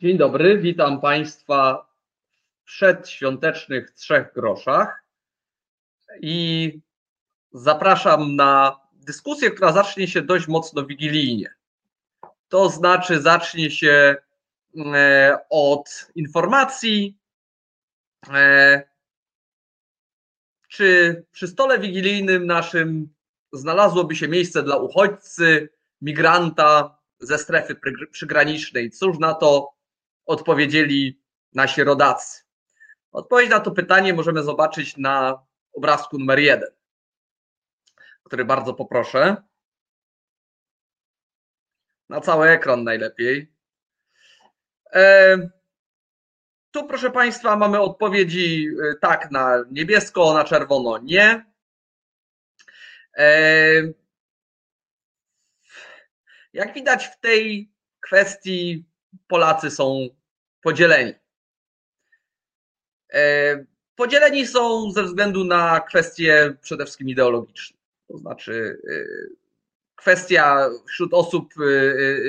Dzień dobry, witam Państwa w przedświątecznych trzech groszach i zapraszam na dyskusję, która zacznie się dość mocno wigilijnie. To znaczy, zacznie się e, od informacji, e, czy przy stole wigilijnym naszym znalazłoby się miejsce dla uchodźcy, migranta ze strefy przygranicznej. Cóż na to odpowiedzieli nasi rodacy? Odpowiedź na to pytanie możemy zobaczyć na obrazku numer jeden, który bardzo poproszę. Na cały ekran najlepiej. E, tu, proszę Państwa, mamy odpowiedzi e, tak na niebiesko, na czerwono nie. E, jak widać, w tej kwestii Polacy są podzieleni. E, podzieleni są ze względu na kwestie przede wszystkim ideologiczne. To znaczy, e, kwestia wśród osób e,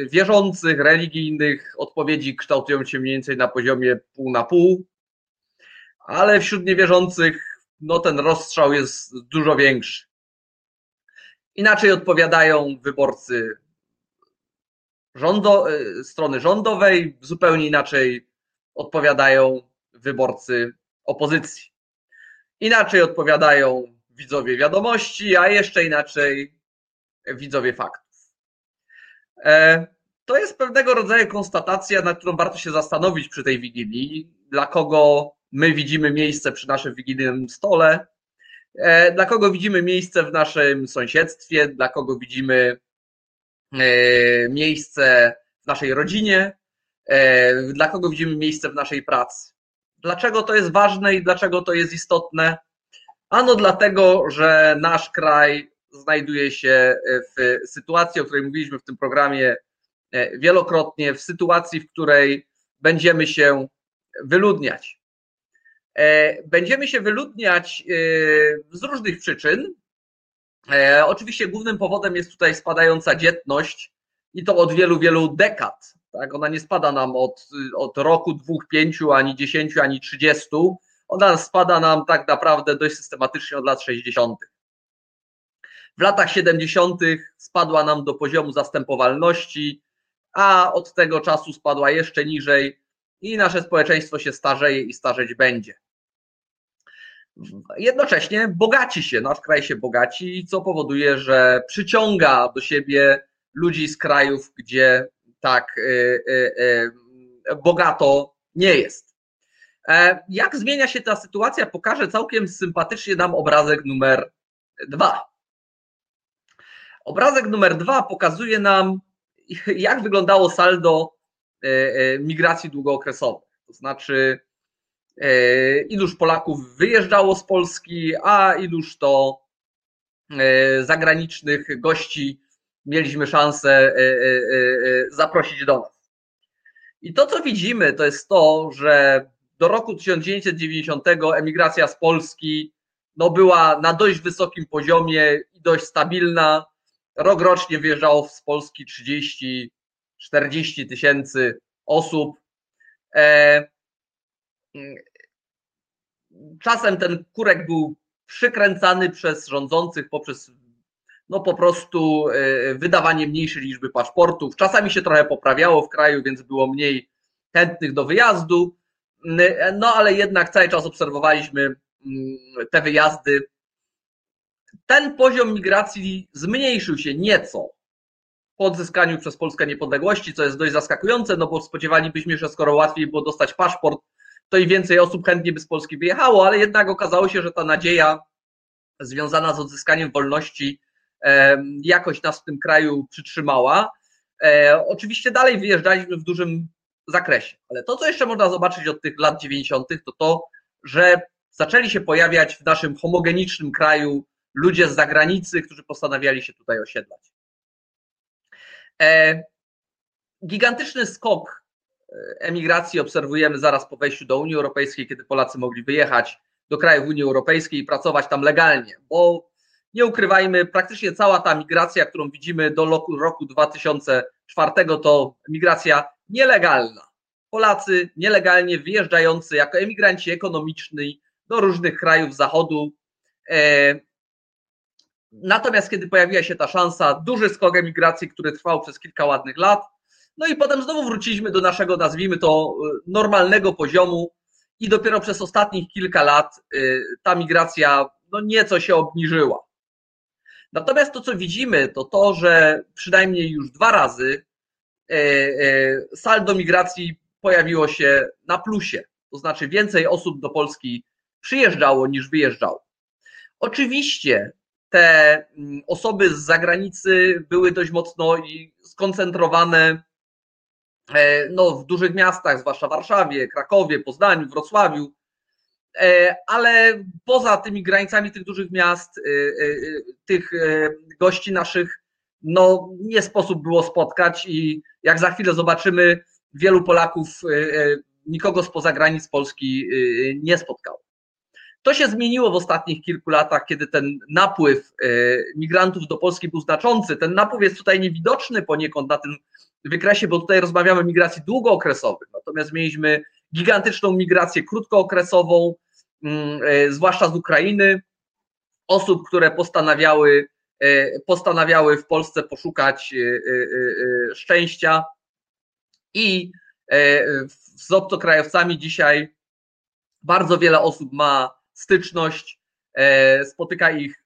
wierzących, religijnych, odpowiedzi kształtują się mniej więcej na poziomie pół na pół, ale wśród niewierzących no, ten rozstrzał jest dużo większy. Inaczej odpowiadają wyborcy rządo, strony rządowej, zupełnie inaczej odpowiadają wyborcy opozycji. Inaczej odpowiadają widzowie wiadomości, a jeszcze inaczej widzowie faktów. E, to jest pewnego rodzaju konstatacja, nad którą warto się zastanowić przy tej wigilii, dla kogo my widzimy miejsce przy naszym wigilijnym stole, e, dla kogo widzimy miejsce w naszym sąsiedztwie, dla kogo widzimy e, miejsce w naszej rodzinie, dla kogo widzimy miejsce w naszej pracy. Dlaczego to jest ważne i dlaczego to jest istotne? Ano dlatego, że nasz kraj znajduje się w sytuacji, o której mówiliśmy w tym programie e, wielokrotnie, w sytuacji, w której będziemy się wyludniać. E, będziemy się wyludniać z różnych przyczyn. Oczywiście głównym powodem jest tutaj spadająca dzietność i to od wielu, wielu dekad. Tak? Ona nie spada nam od, od roku, dwóch, pięciu, ani dziesięciu, ani trzydziestu. Ona spada nam tak naprawdę dość systematycznie od lat 60. W latach 70. spadła nam do poziomu zastępowalności, a od tego czasu spadła jeszcze niżej i nasze społeczeństwo się starzeje i starzeć będzie. Jednocześnie bogaci się, nasz kraj się bogaci, co powoduje, że przyciąga do siebie ludzi z krajów, gdzie tak y, y, y, bogato nie jest. E, jak zmienia się ta sytuacja, pokażę całkiem sympatycznie nam obrazek numer dwa. Obrazek numer dwa pokazuje nam, jak wyglądało saldo migracji długookresowej. To znaczy, iluż Polaków wyjeżdżało z Polski, a iluż to zagranicznych gości mieliśmy szansę e, e, e, zaprosić do nas. I to, co widzimy, to jest to, że do roku 1990 emigracja z Polski no, była na dość wysokim poziomie i dość stabilna. Rok rocznie wyjeżdżało z Polski 30-40 tysięcy osób. Czasem ten kurek był przykręcany przez rządzących poprzez no po prostu e, wydawanie mniejszej liczby paszportów. Czasami się trochę poprawiało w kraju, więc było mniej chętnych do wyjazdu, no ale jednak cały czas obserwowaliśmy mm, te wyjazdy. Ten poziom migracji zmniejszył się nieco po odzyskaniu przez Polskę niepodległości, co jest dość zaskakujące, no bo spodziewalibyśmy się, że skoro łatwiej było dostać paszport, to i więcej osób chętnie by z Polski wyjechało, ale jednak okazało się, że ta nadzieja związana z odzyskaniem wolności jakoś nas w tym kraju przytrzymała. E, oczywiście dalej wyjeżdżaliśmy w dużym zakresie, ale to, co jeszcze można zobaczyć od tych lat 90., to to, że zaczęli się pojawiać w naszym homogenicznym kraju ludzie z zagranicy, którzy postanawiali się tutaj osiedlać. E, gigantyczny skok e, emigracji obserwujemy zaraz po wejściu do Unii Europejskiej, kiedy Polacy mogli wyjechać do krajów Unii Europejskiej i pracować tam legalnie, bo nie ukrywajmy, praktycznie cała ta migracja, którą widzimy do roku, roku 2004, to migracja nielegalna. Polacy nielegalnie wyjeżdżający jako emigranci ekonomiczni do różnych krajów Zachodu. Natomiast kiedy pojawiła się ta szansa, duży skok emigracji, który trwał przez kilka ładnych lat, no i potem znowu wróciliśmy do naszego, nazwijmy to, normalnego poziomu i dopiero przez ostatnich kilka lat ta migracja no nieco się obniżyła. Natomiast to, co widzimy, to to, że przynajmniej już dwa razy e, e, saldo migracji pojawiło się na plusie. To znaczy więcej osób do Polski przyjeżdżało niż wyjeżdżało. Oczywiście te mm, osoby z zagranicy były dość mocno skoncentrowane e, no, w dużych miastach, zwłaszcza Warszawie, Krakowie, Poznaniu, Wrocławiu, ale poza tymi granicami tych dużych miast, e, e, tych gości naszych, no nie sposób było spotkać i jak za chwilę zobaczymy, wielu Polaków nikogo spoza granic Polski nie spotkało. To się zmieniło w ostatnich kilku latach, kiedy ten napływ migrantów do Polski był znaczący. Ten napływ jest tutaj niewidoczny poniekąd na tym wykresie, bo tutaj rozmawiamy o migracji długookresowej. Natomiast mieliśmy gigantyczną migrację krótkookresową, mm, e, zwłaszcza z Ukrainy, osób, które postanawiały, e, postanawiały w Polsce poszukać e, szczęścia i z obcokrajowcami dzisiaj bardzo wiele osób ma styczność, spotyka ich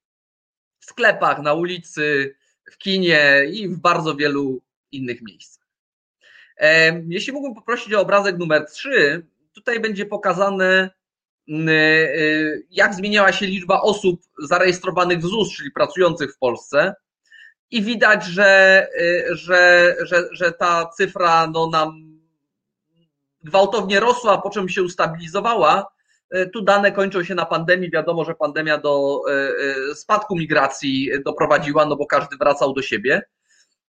w sklepach, na ulicy, w kinie i w bardzo wielu innych miejscach. Jeśli mógłbym poprosić o obrazek numer 3, tutaj będzie pokazane, mm, e, jak zmieniała się liczba osób zarejestrowanych w ZUS, czyli pracujących w Polsce. I widać, że, e, że, że, że ta cyfra no, nam gwałtownie rosła, po czym się ustabilizowała. E, tu dane kończą się na pandemii. Wiadomo, że pandemia do spadku migracji doprowadziła, no bo każdy wracał do siebie.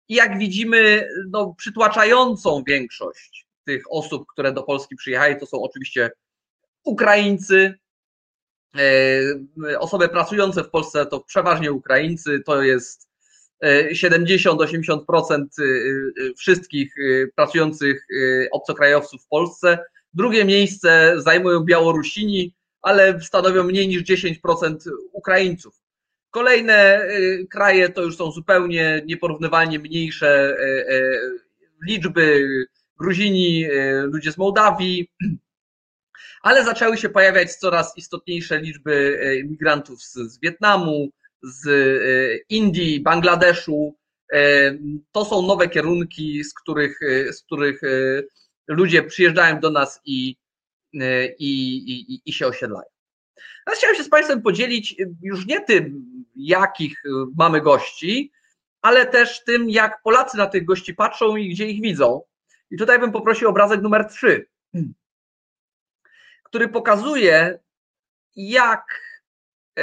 I jak widzimy, no, przytłaczającą większość tych osób, które do Polski przyjechały, to są oczywiście Ukraińcy. E, osoby pracujące w Polsce to przeważnie Ukraińcy, to jest 70-80% e, e, wszystkich pracujących obcokrajowców w Polsce. Drugie miejsce zajmują Białorusini, ale stanowią mniej niż 10% Ukraińców. Kolejne y, kraje to już są zupełnie nieporównywalnie mniejsze y, y, liczby. Gruzini, ludzie z Mołdawii, ale zaczęły się pojawiać coraz istotniejsze liczby migrantów z, z Wietnamu, z Indii, Bangladeszu. To są nowe kierunki, z których, z których ludzie przyjeżdżają do nas i, i, i, i się osiedlają. Teraz chciałem się z Państwem podzielić już nie tym, jakich y, mamy gości, ale też tym, jak Polacy na tych gości patrzą i gdzie ich widzą. I tutaj bym poprosił obrazek numer 3, który pokazuje, jak, e,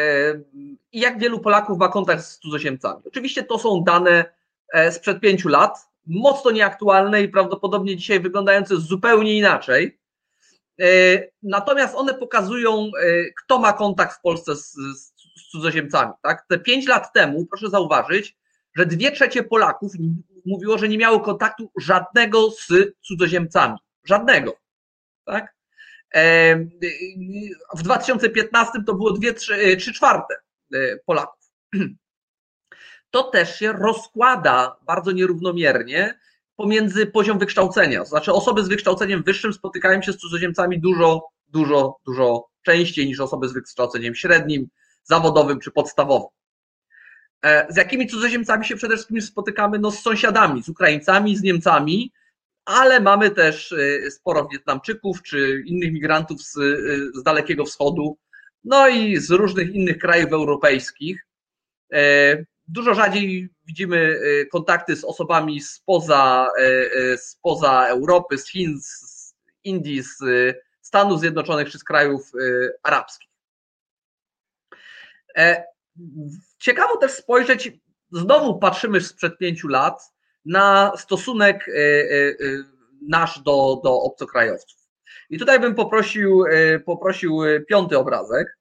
jak wielu Polaków ma kontakt z cudzoziemcami. Oczywiście to są dane e, sprzed pięciu lat, mocno nieaktualne i prawdopodobnie dzisiaj wyglądające zupełnie inaczej. E, natomiast one pokazują, kto ma kontakt w Polsce z, z cudzoziemcami. Tak? Te pięć lat temu, proszę zauważyć, że dwie trzecie Polaków mówiło, że nie miało kontaktu żadnego z cudzoziemcami. Żadnego. Tak? W 2015 to było dwie, trzy, trzy czwarte e, Polaków. To też się rozkłada bardzo nierównomiernie pomiędzy poziom wykształcenia. Znaczy osoby z wykształceniem wyższym spotykają się z cudzoziemcami dużo, dużo, dużo częściej niż osoby z wykształceniem średnim, zawodowym czy podstawowym. E, z jakimi cudzoziemcami się przede wszystkim spotykamy? No z sąsiadami, z Ukraińcami, z Niemcami, ale mamy też e, sporo Wietnamczyków czy innych migrantów z, e, z Dalekiego Wschodu, no i z różnych innych krajów europejskich. Dużo rzadziej widzimy kontakty z osobami spoza, spoza Europy, z Chin, z Indii, z Stanów Zjednoczonych czy z krajów arabskich. E, ciekawo też spojrzeć, znowu patrzymy sprzed pięciu lat na stosunek e, e, nasz do, do obcokrajowców. I tutaj bym poprosił, poprosił piąty obrazek,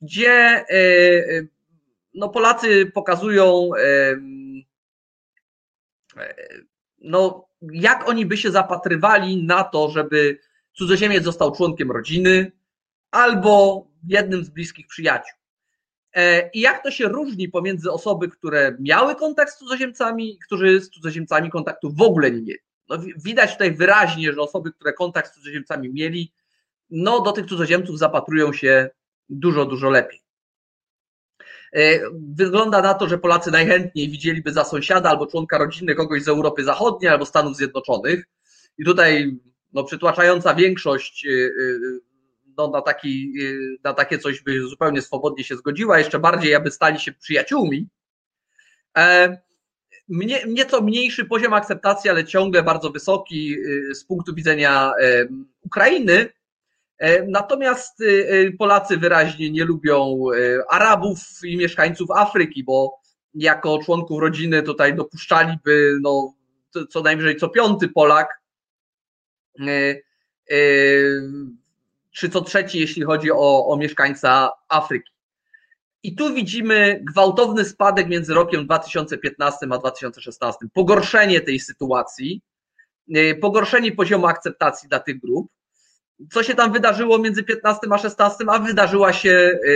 gdzie no Polacy pokazują no, jak oni by się zapatrywali na to, żeby cudzoziemiec został członkiem rodziny albo jednym z bliskich przyjaciół. E, I jak to się różni pomiędzy osoby, które miały kontakt z cudzoziemcami którzy z cudzoziemcami kontaktu w ogóle nie mieli. No, widać tutaj wyraźnie, że osoby, które kontakt z cudzoziemcami mieli, no do tych cudzoziemców zapatrują się dużo, dużo lepiej. E, wygląda na to, że Polacy najchętniej widzieliby za sąsiada albo członka rodziny kogoś z Europy Zachodniej albo Stanów Zjednoczonych. I tutaj no, przytłaczająca większość e, no, na, taki, na takie coś by zupełnie swobodnie się zgodziła, jeszcze bardziej, aby stali się przyjaciółmi. E, mnie, nieco mniejszy poziom akceptacji, ale ciągle bardzo wysoki y, z punktu widzenia e, Ukrainy. E, natomiast y, Polacy wyraźnie nie lubią Arabów i mieszkańców Afryki, bo jako członków rodziny tutaj dopuszczaliby no, co najwyżej co piąty Polak czy co trzeci, jeśli chodzi o, o mieszkańca Afryki. I tu widzimy gwałtowny spadek między rokiem 2015 a 2016, pogorszenie tej sytuacji, y, pogorszenie poziomu akceptacji dla tych grup. Co się tam wydarzyło między 15 a 16, a wydarzyła się y,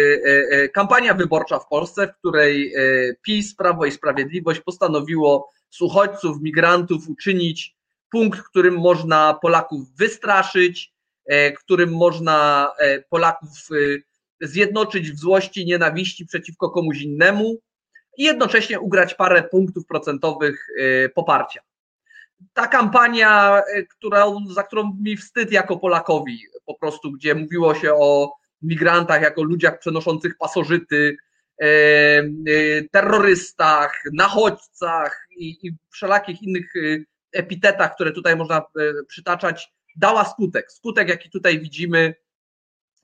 y, kampania wyborcza w Polsce, w której PiS, Prawo i Sprawiedliwość postanowiło z uchodźców, migrantów uczynić punkt, którym można Polaków wystraszyć, którym można e, Polaków e, zjednoczyć w złości, nienawiści przeciwko komuś innemu i jednocześnie ugrać parę punktów procentowych poparcia. Ta kampania, którą, za którą mi wstyd jako Polakowi, po prostu, gdzie mówiło się o migrantach jako ludziach przenoszących pasożyty, terrorystach, nachodźcach i, i wszelakich innych epitetach, które tutaj można przytaczać, dała skutek. Skutek, jaki tutaj widzimy,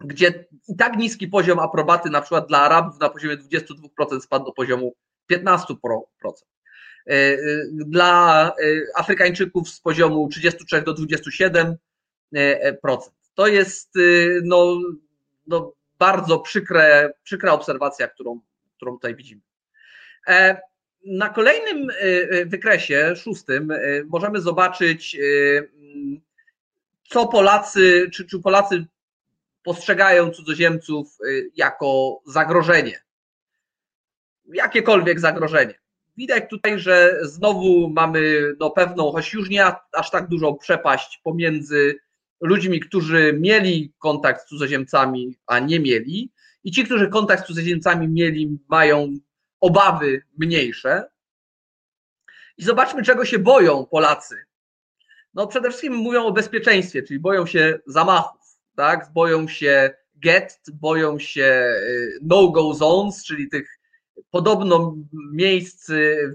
gdzie i tak niski poziom aprobaty, na przykład dla Arabów na poziomie 22% spadł do poziomu 15%. E, e, dla e, Afrykańczyków z poziomu 33 do 27%. To jest no, no bardzo przykre, przykra obserwacja, którą, którą tutaj widzimy. Na kolejnym wykresie, szóstym, możemy zobaczyć co Polacy, czy, czy Polacy postrzegają cudzoziemców y, jako zagrożenie. Jakiekolwiek zagrożenie. Widać tutaj, że znowu mamy no, pewną, choć już nie aż tak dużą przepaść pomiędzy ludźmi, którzy mieli kontakt z cudzoziemcami, a nie mieli, i ci, którzy kontakt z cudzoziemcami mieli, mają obawy mniejsze. I zobaczmy, czego się boją Polacy no przede wszystkim mówią o bezpieczeństwie, czyli boją się zamachów, tak? Boją się get, boją się y, no-go zones, czyli tych podobno miejsc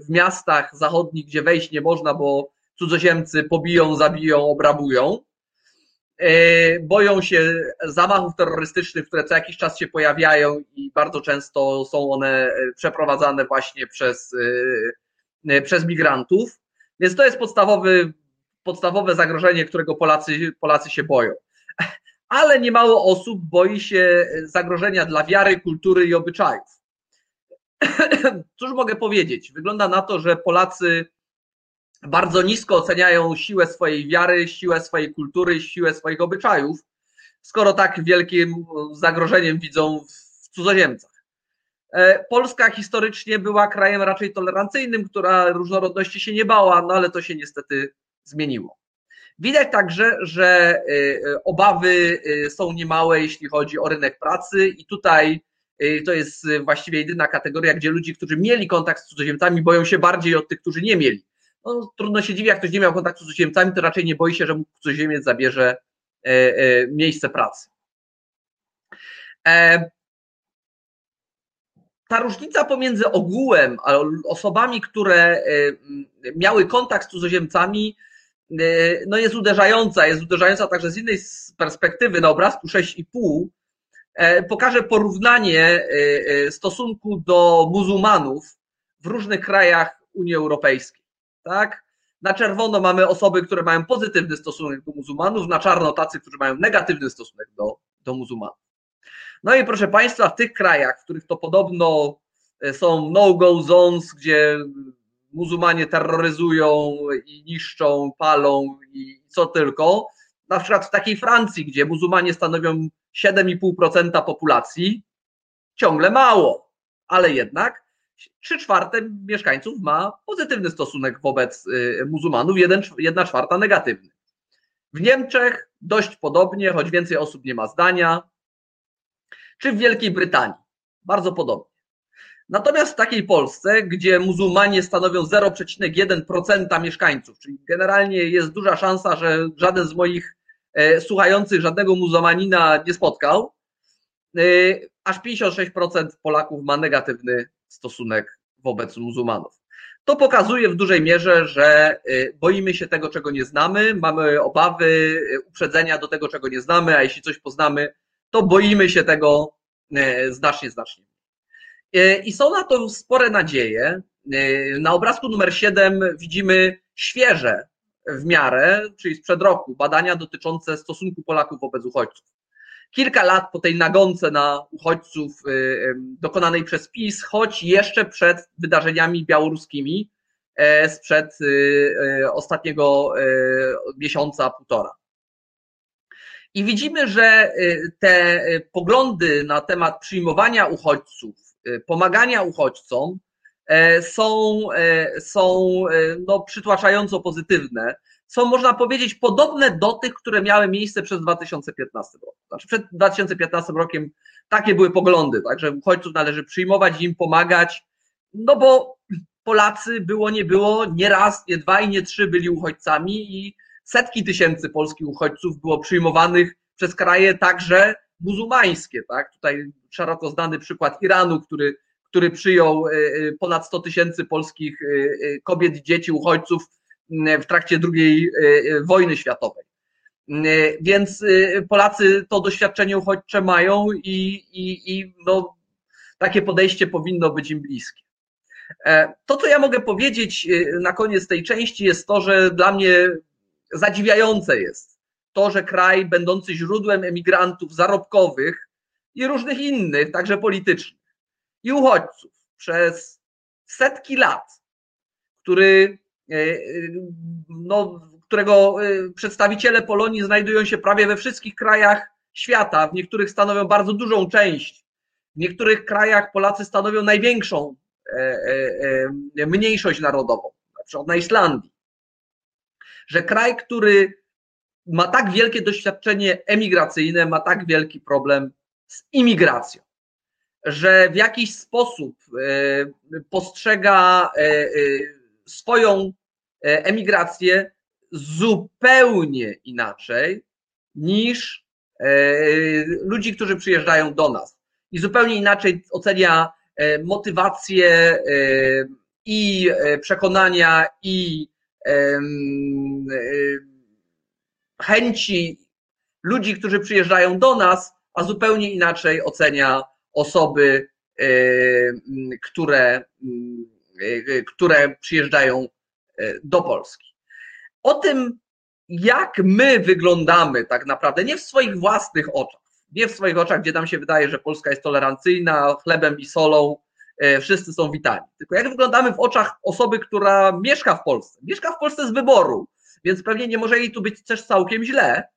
w miastach zachodnich, gdzie wejść nie można, bo cudzoziemcy pobiją, zabiją, obrabują. Y, boją się zamachów terrorystycznych, które co jakiś czas się pojawiają i bardzo często są one y, przeprowadzane właśnie przez, przez migrantów. Więc to jest podstawowy podstawowe zagrożenie, którego Polacy, Polacy się boją. Ale niemało osób boi się zagrożenia dla wiary, kultury i obyczajów. Cóż mogę powiedzieć? Wygląda na to, że Polacy bardzo nisko oceniają siłę swojej wiary, siłę swojej kultury, siłę swoich obyczajów, skoro tak wielkim zagrożeniem widzą w cudzoziemcach. E, Polska historycznie była krajem raczej tolerancyjnym, która różnorodności się nie bała, no ale to się niestety zmieniło. Widać także, że y, y, obawy y, są niemałe, jeśli chodzi o rynek pracy, i tutaj to jest właściwie jedyna kategoria, gdzie ludzie, którzy mieli kontakt z cudzoziemcami, boją się bardziej od tych, którzy nie mieli. No, trudno się dziwić, jak ktoś nie miał kontaktu z cudzoziemcami, to raczej nie boi się, że mu cudzoziemiec zabierze e, e, miejsce pracy. E, ta różnica pomiędzy ogółem a osobami, które miały kontakt z cudzoziemcami, no jest uderzająca, jest uderzająca także z innej perspektywy na obrazku 6,5 e, pokażę porównanie e, e, stosunku do muzułmanów w różnych krajach Unii Europejskiej. Tak? Na czerwono mamy osoby, które mają pozytywny stosunek do muzułmanów, na czarno tacy, którzy mają negatywny stosunek do, do muzułmanów. No i proszę Państwa, w tych krajach, w których to podobno są no-go zones, gdzie muzułmanie terroryzują i niszczą, palą i co tylko. Na przykład w takiej Francji, gdzie muzułmanie stanowią 7,5% populacji, ciągle mało, ale jednak 3 czwarte mieszkańców ma pozytywny stosunek wobec y, muzułmanów, 1 czwarta negatywny. W Niemczech dość podobnie, choć więcej osób nie ma zdania, czy w Wielkiej Brytanii. Bardzo podobnie. Natomiast w takiej Polsce, gdzie muzułmanie stanowią 0,1% mieszkańców, czyli generalnie jest duża szansa, że żaden z moich e, słuchających żadnego muzułmanina nie spotkał, e, aż 56% Polaków ma negatywny stosunek wobec muzułmanów. To pokazuje w dużej mierze, że e, boimy się tego, czego nie znamy, mamy obawy, uprzedzenia do tego, czego nie znamy, a jeśli coś poznamy, to boimy się tego znacznie, znacznie. E, I są na to spore nadzieje. E, na obrazku numer 7 widzimy świeże w miarę, czyli sprzed roku, badania dotyczące stosunku Polaków wobec uchodźców. Kilka lat po tej nagonce na uchodźców e, dokonanej przez PiS, choć jeszcze przed wydarzeniami białoruskimi sprzed ostatniego miesiąca, półtora. I widzimy, że te poglądy na temat przyjmowania uchodźców, pomagania uchodźcom e, są, e, są e, no, przytłaczająco pozytywne. Są, można powiedzieć, podobne do tych, które miały miejsce przez 2015 rok. Znaczy przed 2015 rokiem takie były poglądy, tak, że uchodźców należy przyjmować, im pomagać, no bo Polacy było, nie było, nie raz, nie dwa i nie trzy byli uchodźcami i setki tysięcy polskich uchodźców było przyjmowanych przez kraje także muzułmańskie. Tak? Tutaj szeroko znany przykład Iranu, który, który przyjął e, e, ponad 100 tysięcy polskich e, kobiet dzieci, uchodźców w trakcie II wojny światowej. Więc Polacy to doświadczenie uchodźcze mają i, i, i no, takie podejście powinno być im bliskie. To, co ja mogę powiedzieć na koniec tej części, jest to, że dla mnie zadziwiające jest, to, że kraj będący źródłem emigrantów zarobkowych i różnych innych, także politycznych, i uchodźców przez setki lat, który, e, e, no, którego e, przedstawiciele Polonii znajdują się prawie we wszystkich krajach świata, w niektórych stanowią bardzo dużą część, w niektórych krajach Polacy stanowią największą mniejszość narodową, na przykład na Islandii. Że kraj, który ma tak wielkie doświadczenie emigracyjne, ma tak wielki problem z imigracją, że w jakiś sposób e, postrzega e, e, swoją emigrację zupełnie inaczej niż ludzi, którzy przyjeżdżają do nas. I zupełnie inaczej ocenia motywację i przekonania i chęci ludzi, którzy przyjeżdżają do nas, a zupełnie inaczej ocenia osoby, e, które, e, które przyjeżdżają e, do Polski. O tym, jak my wyglądamy tak naprawdę, nie w swoich własnych oczach, nie w swoich oczach, gdzie nam się wydaje, że Polska jest tolerancyjna, chlebem i solą, wszyscy są witani. Tylko jak wyglądamy w oczach osoby, która mieszka w Polsce. Mieszka w Polsce z wyboru, więc pewnie nie może jej tu być też całkiem źle,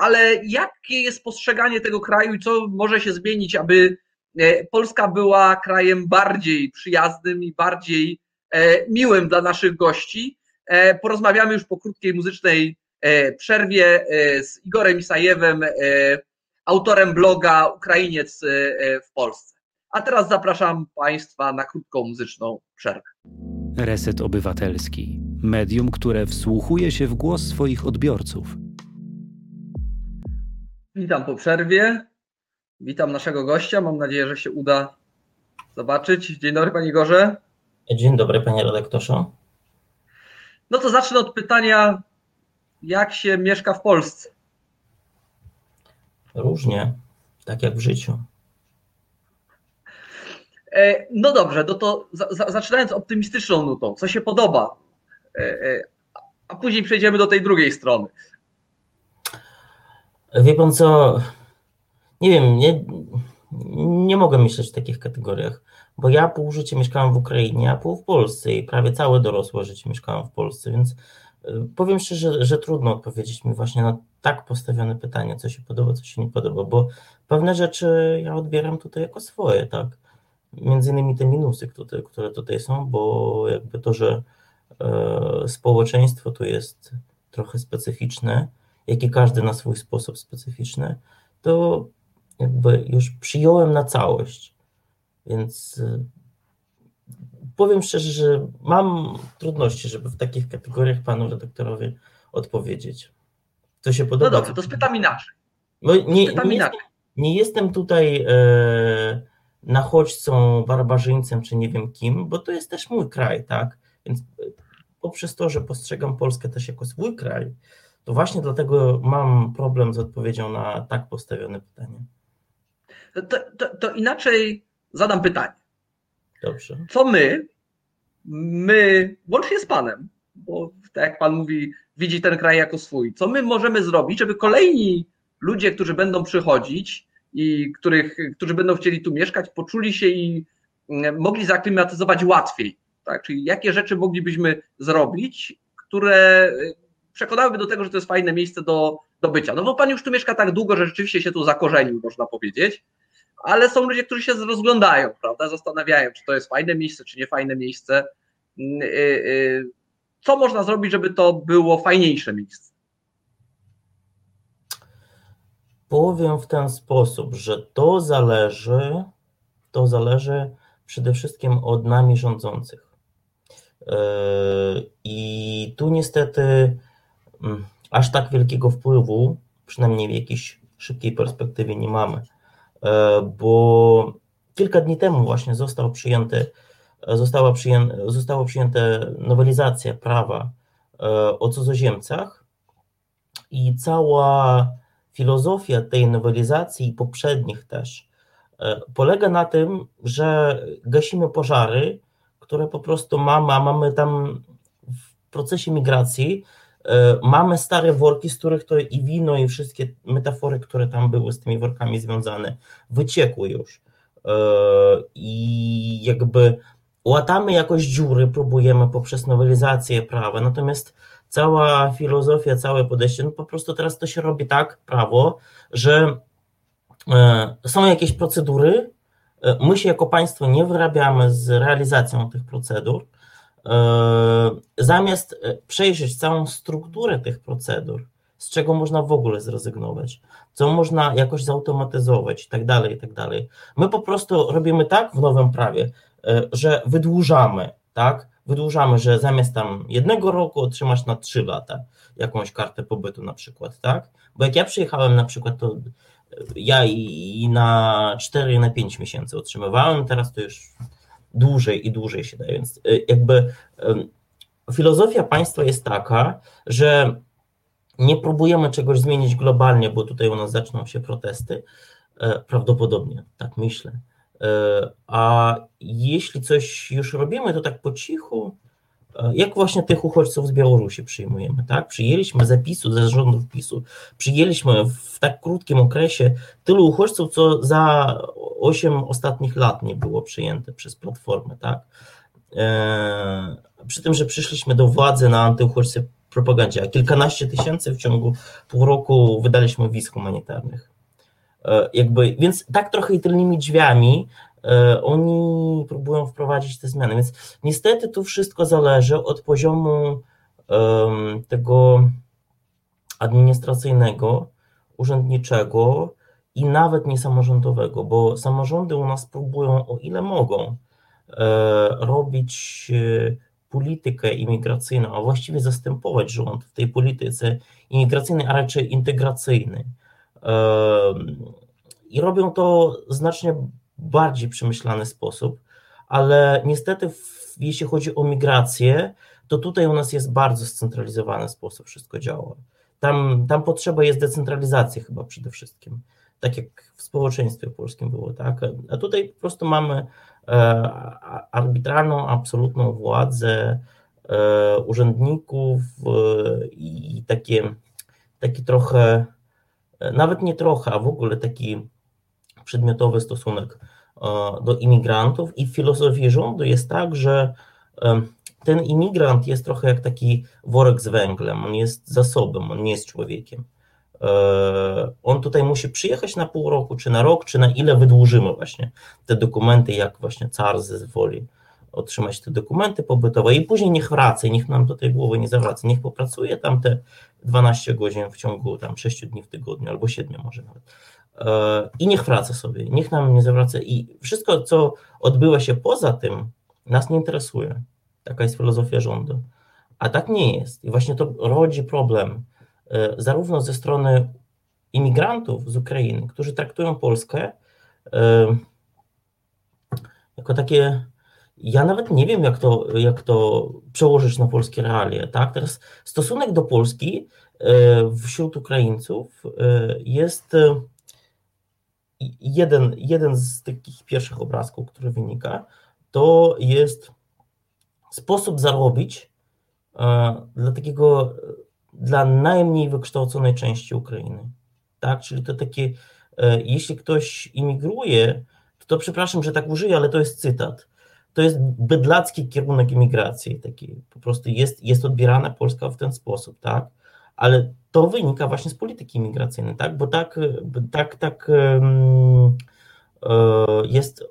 ale jakie jest postrzeganie tego kraju i co może się zmienić, aby e, Polska była krajem bardziej przyjaznym i bardziej e, miłym dla naszych gości. E, porozmawiamy już po krótkiej muzycznej przerwie z Igorem Isajewem, autorem bloga Ukrainiec w Polsce. A teraz zapraszam Państwa na krótką muzyczną przerwę. Reset Obywatelski. Medium, które wsłuchuje się w głos swoich odbiorców. Witam po przerwie. Witam naszego gościa. Mam nadzieję, że się uda zobaczyć. Dzień dobry, panie Gorze. Dzień dobry, panie redaktorze. No to zacznę od pytania, jak się mieszka w Polsce? Różnie, tak jak w życiu. E, no dobrze, no to zaczynając optymistyczną nutą, co się podoba, e, e, a później przejdziemy do tej drugiej strony. Wie pan co, nie wiem, nie, nie mogę myśleć w takich kategoriach, bo ja pół życia mieszkałem w Ukrainie, a pół w Polsce i prawie całe dorosłe życie mieszkałem w Polsce, więc y, powiem szczerze, że trudno odpowiedzieć mi właśnie na tak postawione pytanie, co się podoba, co się nie podoba, bo pewne rzeczy ja odbieram tutaj jako swoje, tak. Między innymi te minusy, które, które tutaj są, bo jakby to, że e, społeczeństwo tu jest trochę specyficzne, jak i każdy na swój sposób specyficzny, to jakby już przyjąłem na całość. Więc y, powiem szczerze, że mam trudności, żeby w takich kategoriach panu redaktorowi odpowiedzieć. To się podoba. No dobrze, to spytam inaczej. No, nie, nie, inaczej. Jestem, nie jestem tutaj e, nachodźcą, barbarzyńcem, czy nie wiem kim, bo to jest też mój kraj, tak? Więc poprzez to, że postrzegam Polskę też jako swój kraj, to właśnie dlatego mam problem z odpowiedzią na tak postawione pytanie. To, to, to inaczej zadam pytanie. Dobrze. Co my, my, łącznie z Panem, bo tak jak Pan mówi, widzi ten kraj jako swój, co my możemy zrobić, żeby kolejni ludzie, którzy będą przychodzić i których, którzy będą chcieli tu mieszkać, poczuli się i mm, mogli zaklimatyzować łatwiej. Tak? Czyli jakie rzeczy moglibyśmy zrobić, które przekonałyby do tego, że to jest fajne miejsce do, do bycia. No bo Pan już tu mieszka tak długo, że rzeczywiście się tu zakorzenił, można powiedzieć ale są ludzie, którzy się rozglądają, prawda, zastanawiają, czy to jest fajne miejsce, czy nie fajne miejsce. Mm, y, y, co można zrobić, żeby to było fajniejsze miejsce? Powiem w ten sposób, że to zależy, to zależy przede wszystkim od nami rządzących. Yy, I tu niestety aż tak wielkiego wpływu, przynajmniej w jakiejś szybkiej perspektywie, nie mamy. E, bo kilka dni temu właśnie został przyjęty, została, przyję, została przyjęta nowelizacja prawa e, o cudzoziemcach i cała filozofia tej nowelizacji i poprzednich też e, polega na tym, że gasimy pożary, które po prostu mamy, a mamy tam w procesie migracji mamy stare worki, z których to i wino, i wszystkie metafory, które tam były z tymi workami związane, wyciekły już. E, I jakby łatamy jakoś dziury, próbujemy poprzez nowelizację prawa, natomiast cała filozofia, całe podejście, no po prostu teraz to się robi tak, prawo, że e, są jakieś procedury, my się jako państwo nie wyrabiamy z realizacją tych procedur, E, zamiast e, przejrzeć całą strukturę tych procedur, z czego można w ogóle zrezygnować, co można jakoś zautomatyzować i tak dalej, i tak dalej. My po prostu robimy tak w nowym prawie, e, że wydłużamy, tak? Wydłużamy, że zamiast tam jednego roku otrzymasz na trzy lata jakąś kartę pobytu na przykład, tak? Bo jak ja przyjechałem na przykład, to ja i, na 4, na 5 miesięcy otrzymywałem, teraz to już dłużej i dłużej się daje. Więc y, jakby filozofia państwa jest taka, że nie próbujemy czegoś zmienić globalnie, bo tutaj u nas zaczną się protesty, e, prawdopodobnie, tak myślę. E, a jeśli coś już robimy, to tak po cichu, jak właśnie tych uchodźców z Białorusi przyjmujemy, tak? Przyjęliśmy zapisu ze rządów PiSu, przyjęliśmy w tak krótkim okresie tylu uchodźców, co za 8 ostatnich lat nie było przyjęte przez Platformę, tak? E, przy tym, że przyszliśmy do władzy na antyuchodźcy propagandzie, a kilkanaście tysięcy w ciągu pół roku wydaliśmy wiz humanitarnych. E, jakby, więc tak trochę tylnymi drzwiami E, oni próbują wprowadzić te zmiany. Więc niestety tu wszystko zależy od poziomu tego administracyjnego, urzędniczego i nawet niesamorządowego, bo samorządy u nas próbują, o ile mogą, e, robić e, politykę imigracyjną, a właściwie zastępować rząd w tej polityce imigracyjnej, a raczej integracyjnej. I robią to znacznie bardziej przemyślany sposób, ale niestety w, jeśli chodzi o migrację, to tutaj u nas jest bardzo scentralizowany sposób wszystko działa. Tam, tam potrzeba jest decentralizacji chyba przede wszystkim, tak jak w społeczeństwie polskim było, tak? A tutaj po prostu mamy e, arbitralną, absolutną władzę e, urzędników e, i takie, taki trochę, e, nawet nie trochę, a w ogóle taki przedmiotowy stosunek do imigrantów i w filozofii rządu jest tak, że ten imigrant jest trochę jak taki worek z węglem, on jest zasobem, on nie jest człowiekiem. E, on tutaj musi przyjechać na pół roku, czy na rok, czy na ile wydłużymy właśnie te dokumenty, jak właśnie car zezwoli otrzymać te dokumenty pobytowe. I później niech wraca, niech nam tutaj głowy nie zawraca, niech popracuje tam te 12 godzin w ciągu tam 6 dni w tygodniu albo 7 może nawet. e, i niech wraca sobie, niech nam nie zawraca i wszystko, co odbywa się poza tym, nas nie interesuje. Taka jest filozofia rządu. A tak nie jest. I właśnie to rodzi problem e, zarówno ze strony imigrantów z Ukrainy, którzy traktują Polskę e, jako takie. Ja nawet nie wiem, jak to, jak to przełożyć na polskie realie. Tak? Teraz stosunek do Polski e, wśród Ukraińców jest jeden, jeden z takich pierwszych obrazków, który wynika, to jest sposób zarobić e, dla takiego, dla najmniej wykształconej części Ukrainy. Tak, czyli to takie, e, jeśli ktoś imigruje, to, to przepraszam, że tak użyję, ale to jest cytat. To jest bydlacki kierunek imigracji, taki po prostu jest, jest odbierana Polska w ten sposób, tak? Ale to wynika właśnie z polityki imigracyjnej, tak? Bo tak, tak, tak um, jest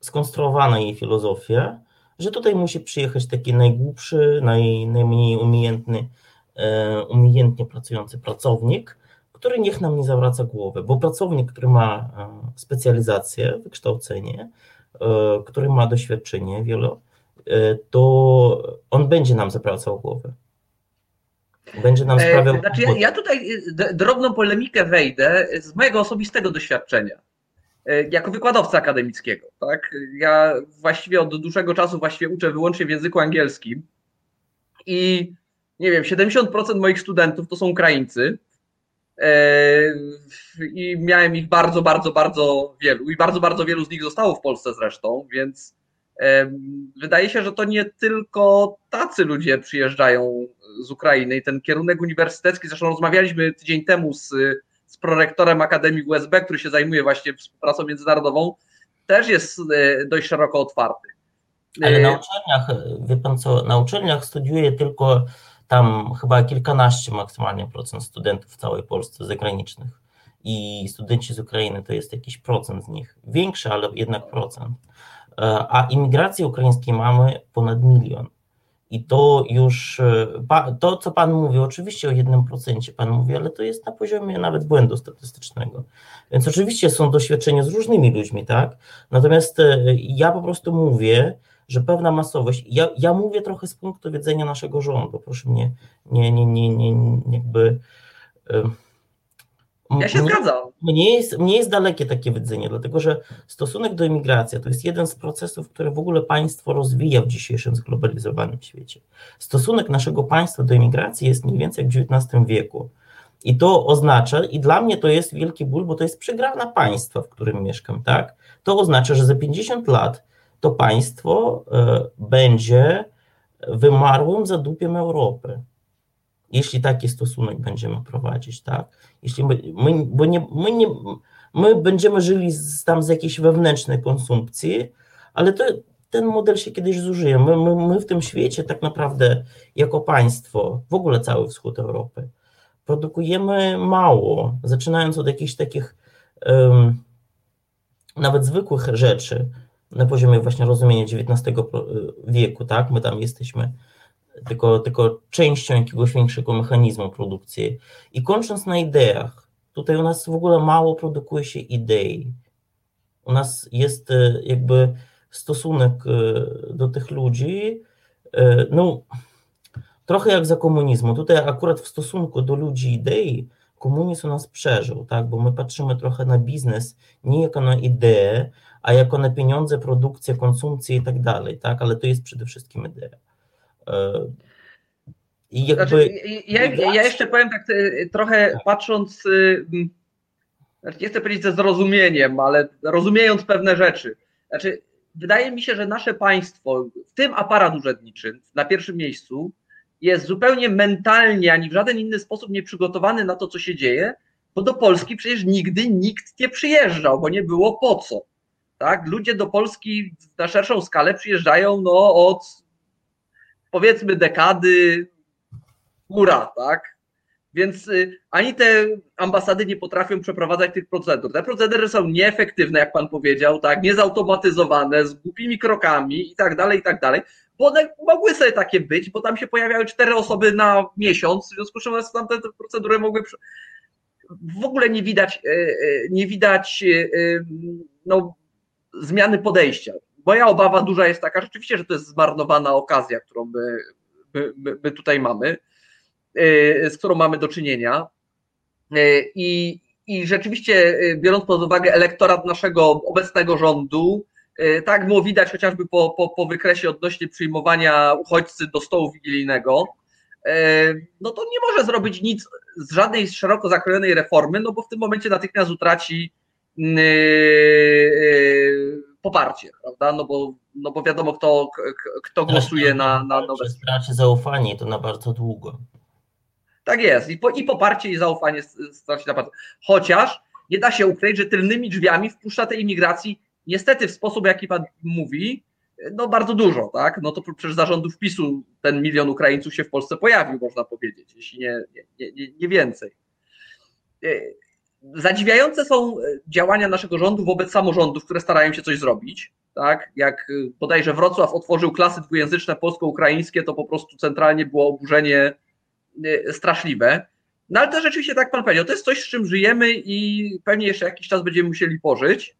skonstruowana jej filozofia, że tutaj musi przyjechać taki najgłupszy, naj, najmniej umiejętny, e, umiejętnie pracujący pracownik, który niech nam nie zawraca głowy, bo pracownik, który ma e, specjalizację, wykształcenie, e, który ma doświadczenie wiele, to on będzie nam zawracał głowę. Będzie nam sprawiał. Znaczy ja, ja tutaj drobną polemikę wejdę z mojego osobistego doświadczenia. E, jako wykładowca akademickiego. Tak? Ja właściwie od dłuższego czasu właściwie uczę wyłącznie w języku angielskim i nie wiem, 70% moich studentów to są Ukraińcy e, i miałem ich bardzo, bardzo, bardzo wielu i bardzo, bardzo wielu z nich zostało w Polsce zresztą, więc e, wydaje się, że to nie tylko tacy ludzie przyjeżdżają z Ukrainy i ten kierunek uniwersytecki, zresztą rozmawialiśmy tydzień temu z z prorektorem Akademii USB, który się zajmuje właśnie współpracą międzynarodową, też jest e, dość szeroko otwarty. Ale na e, uczelniach, wie pan co, na uczelniach studiuje tylko tam chyba kilkanaście maksymalnie procent studentów w całej Polsce zagranicznych i studenci z Ukrainy to jest jakiś procent z nich, większy, ale jednak procent. E, a imigracji ukraińskiej mamy ponad milion. I to już, e, to co Pan mówi, oczywiście o jednym procencie Pan mówi, ale to jest na poziomie nawet błędu statystycznego. Więc oczywiście są doświadczenia z różnymi ludźmi, tak? Natomiast e, ja po prostu mówię, że pewna masowość, ja, ja mówię trochę z punktu widzenia naszego rządu, proszę mnie, nie, nie, nie, nie, nie jakby. Ja się zgadzam. Mnie jest, mnie jest dalekie takie widzenie, dlatego że stosunek do imigracji to jest jeden z procesów, który w ogóle państwo rozwija w dzisiejszym zglobalizowanym świecie. Stosunek naszego państwa do imigracji jest mniej więcej jak w XIX wieku. I to oznacza, i dla mnie to jest wielki ból, bo to jest przegrana państwa, w którym mieszkam, tak? To oznacza, że za 50 lat to państwo y, będzie wymarłym zadupiem Europy jeśli taki stosunek będziemy prowadzić, tak? Jeśli my, my, bo nie, my, nie, my będziemy żyli z, tam z jakiejś wewnętrznej konsumpcji, ale to, ten model się kiedyś zużyje. My, my, my w tym świecie tak naprawdę jako państwo, w ogóle cały wschód Europy, produkujemy mało, zaczynając od jakichś takich um, nawet zwykłych rzeczy na poziomie właśnie rozumienia XIX wieku, tak? My tam jesteśmy tylko, tylko częścią jakiegoś większego mechanizmu produkcji. I kończąc na ideach, tutaj u nas w ogóle mało produkuje się idei. U nas jest e, jakby stosunek e, do tych ludzi, e, no trochę jak za komunizmu. Tutaj akurat w stosunku do ludzi idei, komunizm u nas przeżył, tak? bo my patrzymy trochę na biznes nie jako na ideę, a jako na pieniądze, produkcję, konsumpcję i tak dalej, tak? ale to jest przede wszystkim idea. I jakby... Znaczy, ja, ja, jeszcze powiem tak y, trochę patrząc, znaczy nie chcę powiedzieć ze zrozumieniem, ale rozumiejąc pewne rzeczy. Znaczy, wydaje mi się, że nasze państwo, w tym aparat urzędniczy na pierwszym miejscu, jest zupełnie mentalnie ani w żaden inny sposób nie przygotowany na to, co się dzieje, bo do Polski przecież nigdy nikt nie przyjeżdżał, bo nie było po co. tak? Ludzie do Polski na szerszą skalę przyjeżdżają no, od powiedzmy dekady góra, tak? Więc y, ani te ambasady nie potrafią przeprowadzać tych procedur. Te procedury są nieefektywne, jak pan powiedział, tak, niezautomatyzowane, z głupimi krokami i tak dalej, i tak dalej. Bo one mogły sobie takie być, bo tam się pojawiały cztery osoby na miesiąc, w związku z czym tam te procedury mogły. W ogóle nie widać, y, y, nie widać no, zmiany podejścia. Moja obawa duża jest taka, rzeczywiście, że to jest zmarnowana okazja, którą my, my, my tutaj mamy Y, z którą mamy do czynienia. Y, I, I rzeczywiście, y, biorąc pod uwagę elektorat naszego obecnego rządu, tak było widać chociażby po, po, po wykresie odnośnie przyjmowania uchodźcy do stołu wigilijnego, no to nie może zrobić nic z żadnej szeroko zakrojonej reformy, no bo w tym momencie natychmiast utraci poparcie, prawda? No bo, no bo wiadomo, kto, kto głosuje na, na nowe. Straci zaufanie to na bardzo długo. Tak jest. I, po, i poparcie i zaufanie straci naprawdę. Chociaż nie da się ukryć, że tylnymi drzwiami wpuszcza tej imigracji niestety w sposób, jaki pan mówi, no bardzo dużo, tak? No to przecież zarządów PiSu ten milion Ukraińców się w Polsce pojawił, można powiedzieć, jeśli nie, nie, nie, nie więcej. E, zadziwiające są działania naszego rządu wobec samorządów, które starają się coś zrobić. Tak? Jak bodajże Wrocław otworzył klasy dwujęzyczne polsko-ukraińskie, to po prostu centralnie było oburzenie Y, straszliwe. No ale to rzeczywiście, tak pan powiedział, to jest coś, z czym żyjemy i pewnie jeszcze jakiś czas będziemy musieli pożyć.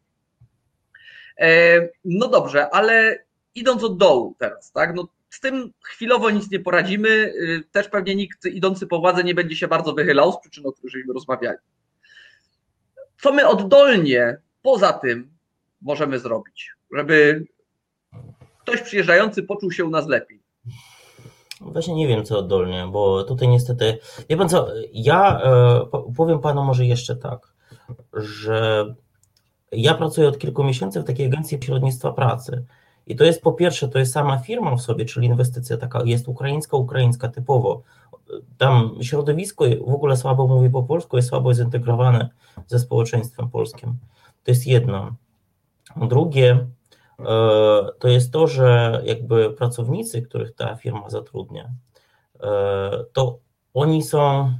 E, no dobrze, ale idąc od dołu teraz, tak, no z tym chwilowo nic nie poradzimy, też pewnie nikt idący po władzę nie będzie się bardzo wychylał z przyczyn, o których żeśmy rozmawiali. Co my oddolnie poza tym możemy zrobić, żeby ktoś przyjeżdżający poczuł się u nas lepiej? Właśnie nie wiem, co oddolnie, bo tutaj niestety. Wie pan co, ja e, powiem panu może jeszcze tak, że ja pracuję od kilku miesięcy w takiej agencji przyrodnictwa pracy. I to jest po pierwsze, to jest sama firma w sobie, czyli inwestycja taka jest ukraińska, ukraińska typowo. Tam środowisko w ogóle słabo mówi po polsku, jest słabo zintegrowane ze społeczeństwem polskim. To jest jedno. Drugie, E, to jest to, że jakby pracownicy, których ta firma zatrudnia, e, to oni są,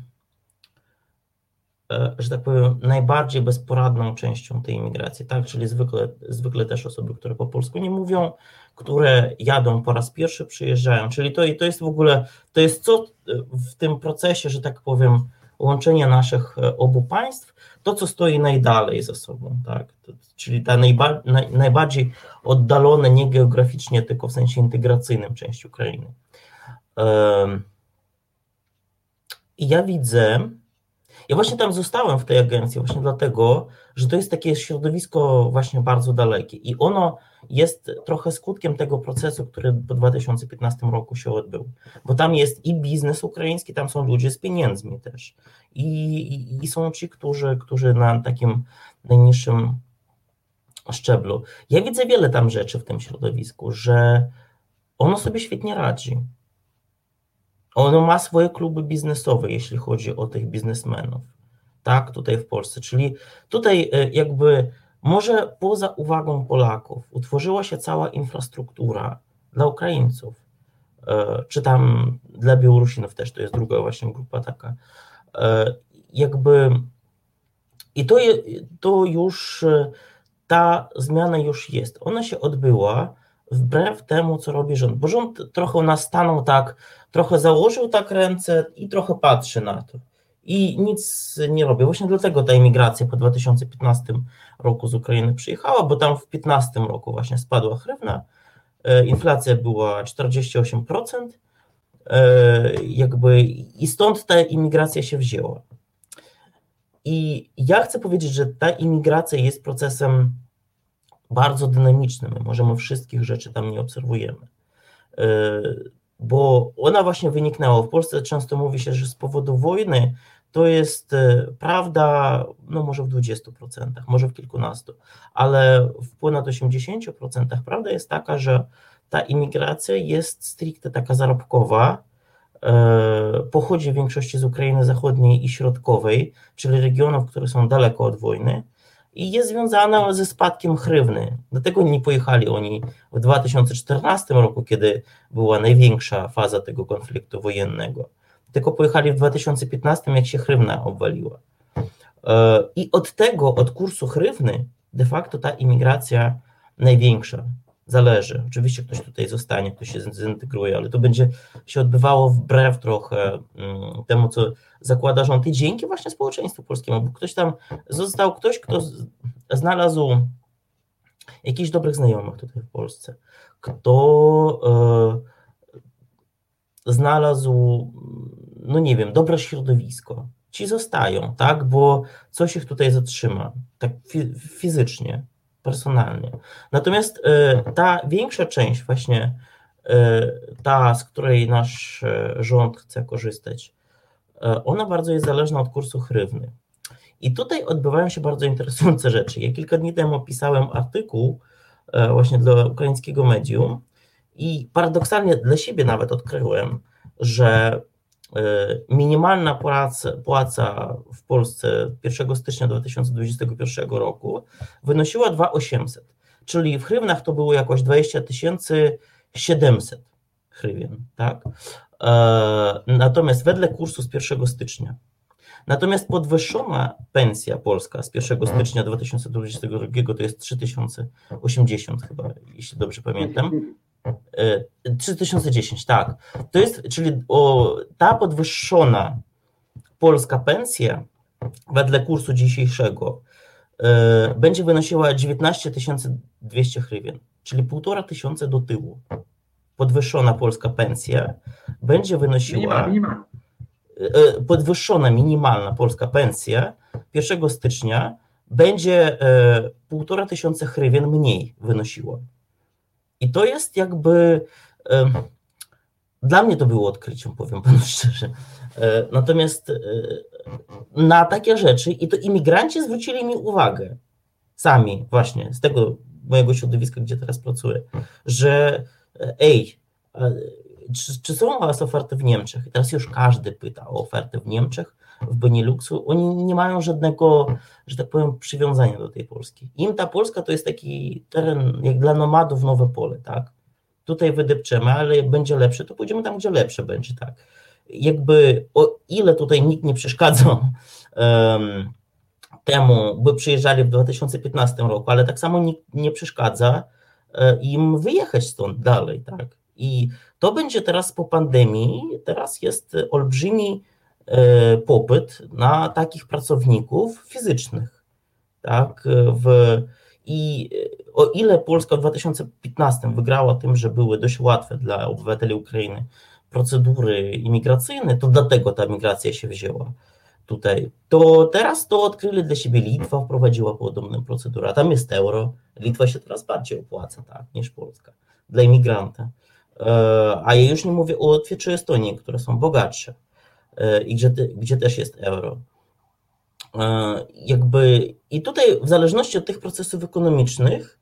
że tak powiem, najbardziej bezporadną częścią tej imigracji, tak? Czyli zwykle, zwykle też osoby, które po polsku nie mówią, które jadą po raz pierwszy, przyjeżdżają. Czyli to, to jest w ogóle, to jest co w tym procesie, że tak powiem, łączenia naszych obu państw, to, co stoi najdalej za sobą, tak? czyli ta najba, naj, najbardziej oddalone, nie geograficznie, tylko w sensie integracyjnym część Ukrainy. I ja widzę, ja właśnie tam zostałem w tej agencji, właśnie dlatego, że to jest takie środowisko właśnie bardzo dalekie i ono jest trochę skutkiem tego procesu, który po 2015 roku się odbył, bo tam jest i biznes ukraiński, tam są ludzie z pieniędzmi też i, i, i są ci, którzy, którzy na takim najniższym szczeblu. Ja widzę wiele tam rzeczy w tym środowisku, że ono sobie świetnie radzi. Ono ma swoje kluby biznesowe, jeśli chodzi o tych biznesmenów. Tak, tutaj w Polsce. Czyli tutaj e, jakby może poza uwagą Polaków utworzyła się cała infrastruktura dla Ukraińców, e, czy tam dla Białorusinów też, to jest druga właśnie grupa taka. E, jakby i to, to już ta zmiana już jest. Ona się odbyła wbrew temu, co robi rząd, bo rząd trochę nastanął tak, trochę założył tak ręce i trochę patrzy na to. I nic nie robi. Właśnie dlatego ta imigracja po 2015 roku z Ukrainy przyjechała, bo tam w 2015 roku właśnie spadła hrywna, e, inflacja była 48%, e, jakby i stąd ta imigracja się wzięła. I ja chcę powiedzieć, że ta imigracja jest procesem bardzo dynamicznym. My możemy wszystkich rzeczy tam nie obserwujemy. E, bo ona właśnie wyniknęła. W Polsce często mówi się, że z powodu wojny to jest e, prawda, no może w 20%, może w kilkunastu, ale w ponad 80% prawda jest taka, że ta imigracja jest stricte taka zarobkowa, e, pochodzi w większości z Ukrainy Zachodniej i Środkowej, czyli regionów, które są daleko od wojny i jest związana ze spadkiem hrywny. Dlatego nie pojechali oni w 2014 roku, kiedy była największa faza tego konfliktu wojennego, tylko pojechali w 2015, jak się hrywna obwaliła. E, I od tego, od kursu hrywny, de facto ta imigracja największa zależy. Oczywiście ktoś tutaj zostanie, ktoś się zintegruje, ale to będzie się odbywało wbrew trochę mm, temu, co zakłada rząd. I dzięki właśnie społeczeństwu polskiemu, bo ktoś tam został, ktoś, kto znalazł jakichś dobrych znajomych tutaj w Polsce, kto e, znalazł, no nie wiem, dobre środowisko, ci zostają, tak, bo coś ich tutaj zatrzyma, tak fizycznie, personalnie. Natomiast e, ta większa część, właśnie e, ta, z której nasz e, rząd chce korzystać, ona bardzo jest zależna od kursu hrywny. I tutaj odbywają się bardzo interesujące rzeczy. Ja kilka dni temu pisałem artykuł właśnie dla ukraińskiego medium i paradoksalnie dla siebie nawet odkryłem, że minimalna płaca, płaca w Polsce 1 stycznia 2021 roku wynosiła 2800, czyli w hrywnach to było jakoś 20 700 hrywien, tak? E, natomiast wedle kursu z 1 stycznia Natomiast podwyższona pensja polska z 1 stycznia 2022 to jest 3080 chyba, jeśli dobrze pamiętam. 3010, e, tak. To jest, czyli o, ta podwyższona polska pensja wedle kursu dzisiejszego y, będzie wynosiła 19 200 hrywien, czyli półtora tysiąca do tyłu. Podwyższona polska pensja będzie wynosiła. Minimal, y, podwyższona minimalna polska pensja 1 stycznia będzie y, półtora tysiąca hrywien mniej wynosiła. I to jest jakby. Dla mnie to było odkryciem, powiem panu szczerze. E, natomiast e, na takie rzeczy, i to imigranci zwrócili mi uwagę, sami właśnie, z tego mojego środowiska, gdzie teraz pracuję, że e, ej, czy, czy są Was oferty w Niemczech? I teraz już każdy pyta o oferty w Niemczech, w Beneluxu. Oni nie mają żadnego, że tak powiem, przywiązania do tej Polski. Im ta Polska to jest taki teren, jak dla nomadów, nowe pole, tak? Tutaj wydepczemy, ale jak będzie lepsze, to pójdziemy tam, gdzie lepsze będzie, tak? Jakby o ile tutaj nikt nie przeszkadzał um, temu, by przyjeżdżali w 2015 roku, ale tak samo nikt nie przeszkadza e, im wyjechać stąd dalej, tak? I to będzie teraz po pandemii, teraz jest olbrzymi popyt na takich pracowników fizycznych. Tak? W, I o ile Polska w 2015 wygrała tym, że były dość łatwe dla obywateli Ukrainy procedury imigracyjne, to dlatego ta migracja się wzięła tutaj. To teraz to odkryli dla siebie Litwa, wprowadziła podobną procedurę, a tam jest euro. Litwa się teraz bardziej opłaca tak, niż Polska dla imigranta. E, a ja już nie mówię o Łotwie czy Estonii, które są bogatsze e, i gdzie, gdzie też jest euro. E, jakby i tutaj w zależności od tych procesów ekonomicznych,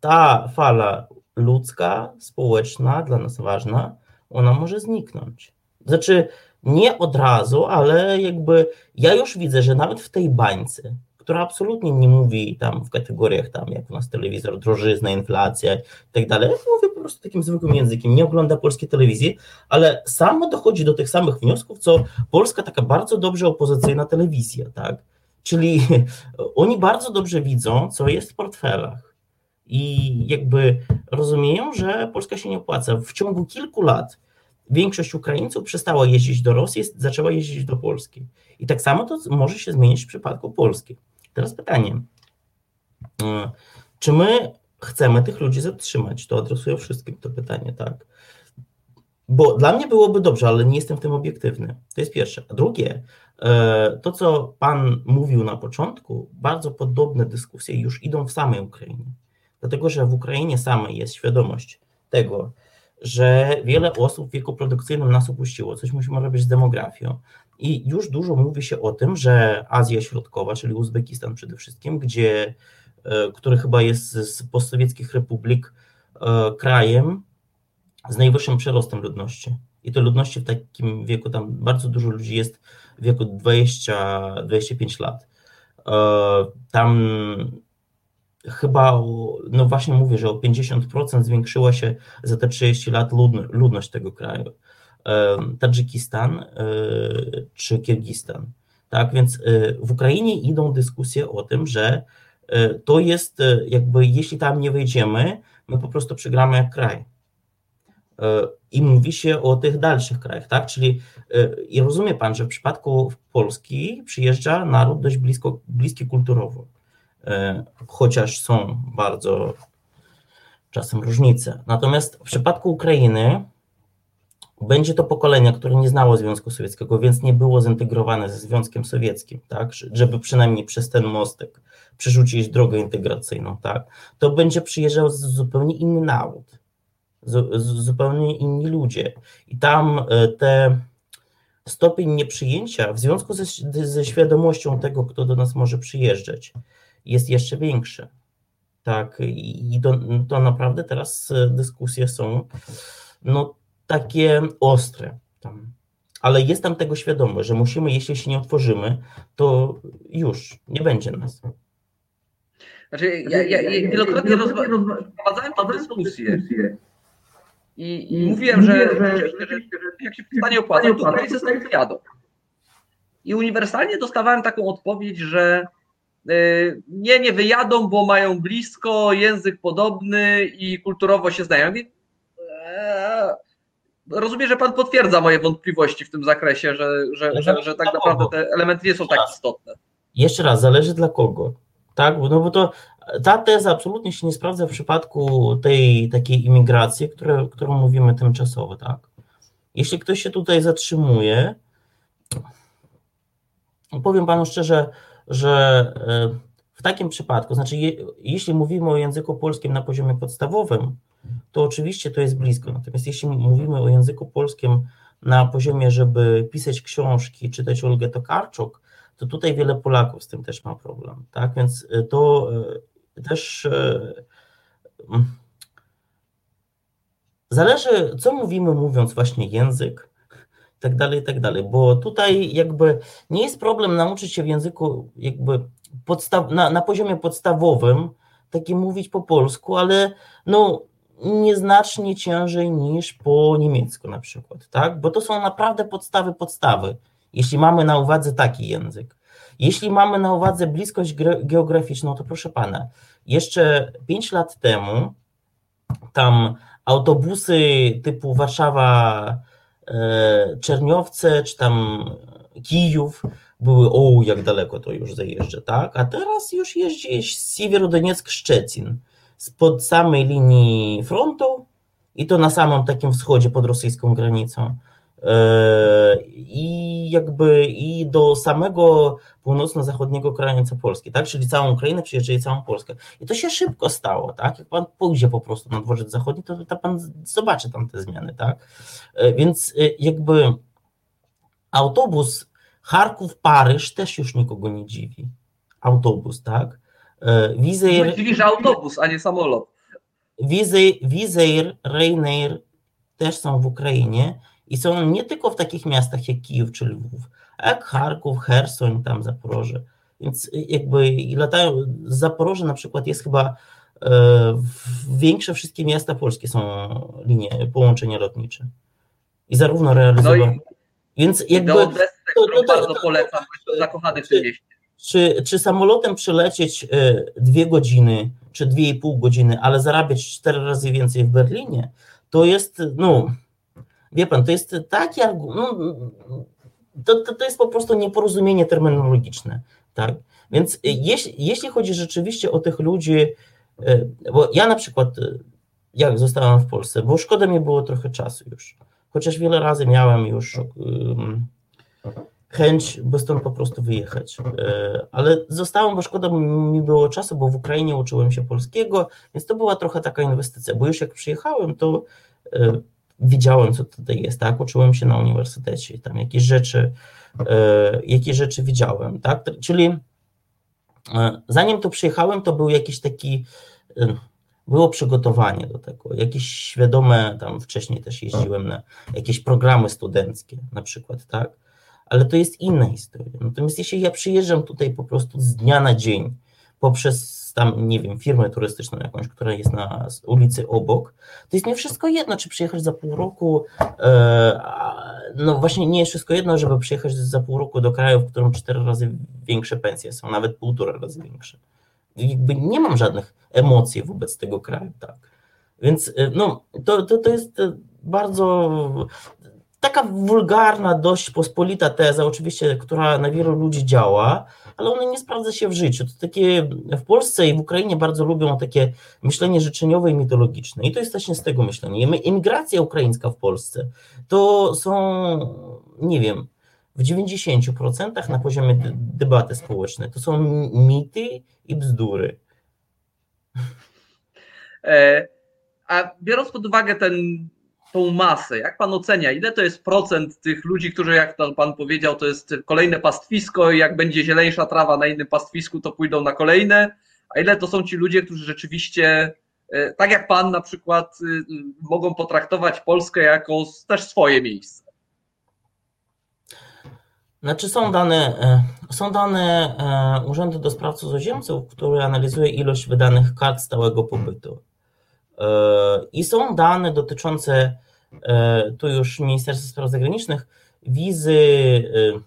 ta fala ludzka, społeczna, dla nas ważna, ona może zniknąć. Znaczy, nie od razu, ale jakby ja już widzę, że nawet w tej bańce, która absolutnie nie mówi tam w kategoriach tam, jak u nas telewizor, drożyzna, inflacja i tak dalej, mówię po prostu takim zwykłym językiem, nie ogląda polskiej telewizji, ale samo dochodzi do tych samych wniosków, co polska taka bardzo dobrze opozycyjna telewizja, tak? Czyli oni bardzo dobrze widzą, co jest w portfelach i jakby rozumieją, że Polska się nie opłaca. W ciągu kilku lat większość Ukraińców przestała jeździć do Rosji, zaczęła jeździć do Polski. I tak samo to może się zmienić w przypadku Polski. Teraz pytanie, e, czy my chcemy tych ludzi zatrzymać? To adresuję wszystkim to pytanie, tak? Bo dla mnie byłoby dobrze, ale nie jestem w tym obiektywny. To jest pierwsze. A drugie, e, to co Pan mówił na początku, bardzo podobne dyskusje już idą w samej Ukrainie. Dlatego, że w Ukrainie samej jest świadomość tego, że wiele osób w wieku produkcyjnym nas opuściło, coś musimy robić z demografią. I już dużo mówi się o tym, że Azja Środkowa, czyli Uzbekistan przede wszystkim, gdzie, e, który chyba jest z postsowieckich republik e, krajem z najwyższym przyrostem ludności. I to ludności w takim wieku, tam bardzo dużo ludzi jest w wieku 20-25 lat. tam chyba, no właśnie mówię, że o 50% zwiększyła się za te 30 lat ludność tego kraju. Tadżykistan czy Kirgistan. Tak więc w Ukrainie idą dyskusje o tym, że to jest jakby, jeśli tam nie wejdziemy, my po prostu przegramy jak kraj. I mówi się o tych dalszych krajach, tak? Czyli i rozumie pan, że w przypadku Polski przyjeżdża naród dość blisko, bliski kulturowo, chociaż są bardzo czasem różnice. Natomiast w przypadku Ukrainy będzie to pokolenie, które nie znało Związku Sowieckiego, więc nie było zintegrowane ze Związkiem Sowieckim, tak, żeby przynajmniej przez ten mostek przerzucić drogę integracyjną, tak, to będzie przyjeżdżał zupełnie inny naród, zupełnie inni ludzie. I tam e, te stopień nieprzyjęcia w związku ze, ze świadomością tego, kto do nas może przyjeżdżać, jest jeszcze większy. Tak, i to, to naprawdę teraz e, dyskusje są no, takie ostre. Tam. Ale jest tam tego świadomość, że musimy, jeśli się nie otworzymy, to już nie będzie nas. Znaczy, ja, ja, ja wielokrotnie prowadzałem tę dyskusję i, i mówiłem, że, że, że, że jak się stanie opłaca, to Ukraińcy stąd jadą. I uniwersalnie dostawałem taką odpowiedź, że y, nie, nie wyjadą, bo mają blisko, język podobny i kulturowo się znają. Rozumiem, że pan potwierdza moje wątpliwości w tym zakresie, że, że, że, że tak naprawdę te elementy nie są tak istotne. Jeszcze raz, zależy dla kogo. Tak, no bo to ta teza absolutnie się nie sprawdza w przypadku tej takiej imigracji, które, którą mówimy tymczasowo, tak. Jeśli ktoś się tutaj zatrzymuje, powiem panu szczerze, że e, w takim przypadku, znaczy je, jeśli mówimy o języku polskim na poziomie podstawowym, to oczywiście to jest blisko. Natomiast jeśli mówimy o języku polskim na poziomie, żeby pisać książki, czytać Olgę Tokarczuk, to tutaj wiele Polaków z tym też ma problem. Tak? Więc y, to y, też y, mm, zależy, co mówimy, mówiąc właśnie język, i tak dalej, i tak dalej, bo tutaj jakby nie jest problem nauczyć się w języku jakby na, na poziomie podstawowym, takie mówić po polsku, ale no nieznacznie ciężej niż po niemiecku na przykład, tak? Bo to są naprawdę podstawy podstawy, jeśli mamy na uwadze taki język. Jeśli mamy na uwadze bliskość geograficzną, to proszę pana, jeszcze 5 lat temu tam autobusy typu Warszawa, e, Czerniowce czy tam Kijów były, o jak daleko to już zajeżdża, tak? A teraz już jeździ Siewierodoniec-Szczecin spod samej linii frontu i to na samym takim wschodzie pod rosyjską granicą. E, I jakby i do samego północno-zachodniego krańca Polski, tak? Czyli całą Ukrainę przyjeżdża i całą Polskę. I to się szybko stało, tak? Jak pan pójdzie po prostu na dworzec zachodni, to, to pan zobaczy tam te zmiany, tak? E, więc e, jakby autobus Charków-Paryż też już nikogo nie dziwi. Autobus, tak? Wizeir... Dziwi, że autobus, a nie samolot. Wizeir, Ryanair też są w Ukrainie i są nie tylko w takich miastach jak Kijów czy Lwów, jak Charków, Hersoń, tam Zaporoże. Więc jakby i latają, Zaporoże na przykład jest chyba e, większe wszystkie miasta polskie są linie, połączenia lotnicze. I zarówno realizowane. No Więc jakby. Do Odessy, to, to, to, bardzo polecam, zakochany w tym mieście. Czy, czy samolotem przylecieć e, dwie godziny, czy dwie i pół godziny, ale zarabiać cztery razy więcej w Berlinie, to jest, no, Wie pan, to jest taki argument, no, to, to, to jest po prostu nieporozumienie terminologiczne, tak? Więc jeśli, jeśli chodzi rzeczywiście o tych ludzi, e, bo ja na przykład, e, jak zostałem w Polsce, bo szkoda mi było trochę czasu już, chociaż wiele razy miałem już um, chęć, by stąd po prostu wyjechać, e, ale zostałem, bo szkoda mi było czasu, bo w Ukrainie uczyłem się polskiego, więc to była trochę taka inwestycja, bo już jak przyjechałem, to widziałem, co tutaj jest, tak? Uczyłem się na uniwersytecie, tam jakieś rzeczy, e, jakieś rzeczy widziałem, tak? Czyli e, zanim tu przyjechałem, to był jakiś taki, e, było przygotowanie do tego, jakieś świadome, tam wcześniej też jeździłem na jakieś programy studenckie na przykład, tak? Ale to jest inna historia. Natomiast jeśli ja przyjeżdżam tutaj po prostu z dnia na dzień poprzez tam, nie wiem, firmę turystyczną jakąś, która jest na ulicy obok, to jest nie wszystko jedno, czy przyjechać za pół roku, e, no właśnie nie jest wszystko jedno, żeby przyjechać za pół roku do kraju, w którym cztery razy większe pensje są, nawet półtora razy większe. Jakby nie mam żadnych emocji wobec tego kraju, tak. Więc e, no, to, to, to jest bardzo taka wulgarna, dość pospolita teza, oczywiście, która na wielu ludzi działa, ale ona nie sprawdza się w życiu. To takie w Polsce i w Ukrainie bardzo lubią takie myślenie życzeniowe i mitologiczne. I to jest właśnie z tego myślenia. Emigracja ukraińska w Polsce to są, nie wiem, w 90% na poziomie debaty społecznej to są mity i bzdury. E, a biorąc pod uwagę ten tą masę? Jak pan ocenia, ile to jest procent tych ludzi, którzy, jak pan powiedział, to jest kolejne pastwisko i jak będzie zieleńsza trawa na innym pastwisku, to pójdą na kolejne, a ile to są ci ludzie, którzy rzeczywiście, e, tak jak pan na przykład, y, mogą potraktować Polskę jako też swoje miejsce? Znaczy są dane, e, są dane e, Urzędu do Spraw Cudzoziemców, który analizuje ilość wydanych kart stałego pobytu. I są dane dotyczące, e, tu już Ministerstwa Spraw Zagranicznych, wizy e,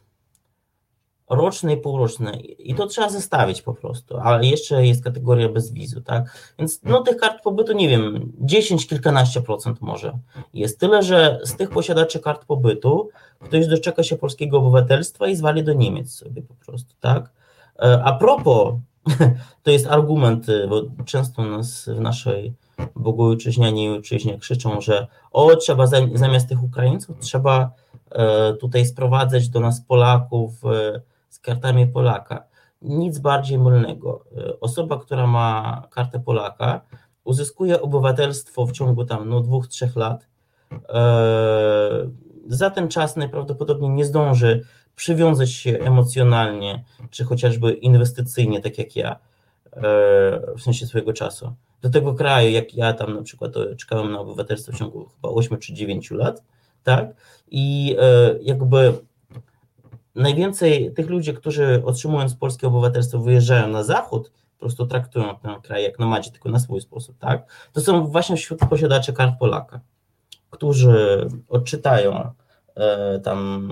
rocznej, półrocznej. I to trzeba zestawić po prostu, ale jeszcze jest kategoria bez wizu, tak? Więc no tych kart pobytu, nie wiem, 10, kilkanaście procent może jest. Tyle, że z tych posiadaczy kart pobytu ktoś doczeka się polskiego obywatelstwa i zwali do Niemiec sobie po prostu, tak? E, a propos, to jest argument, bo często nas w naszej bogojczyźnianie i ojczyźnie krzyczą, że o, trzeba zamiast tych Ukraińców, trzeba e, tutaj sprowadzać do nas Polaków e, z kartami Polaka. Nic bardziej mylnego. E, osoba, która ma kartę Polaka, uzyskuje obywatelstwo w ciągu tam no, dwóch, trzech lat. Za ten czas najprawdopodobniej nie zdąży przywiązać się emocjonalnie, czy chociażby inwestycyjnie, tak jak ja, w sensie swojego czasu do tego kraju, jak ja tam na przykład czekałem na obywatelstwo w ciągu chyba 8 czy 9 lat, tak? I e, jakby najwięcej tych ludzi, którzy otrzymując polskie obywatelstwo wyjeżdżają na zachód, po prostu traktują ten kraj jak nomadzi, tylko na swój sposób, tak? To są właśnie wśród posiadaczy kart Polaka, którzy odczytają e, tam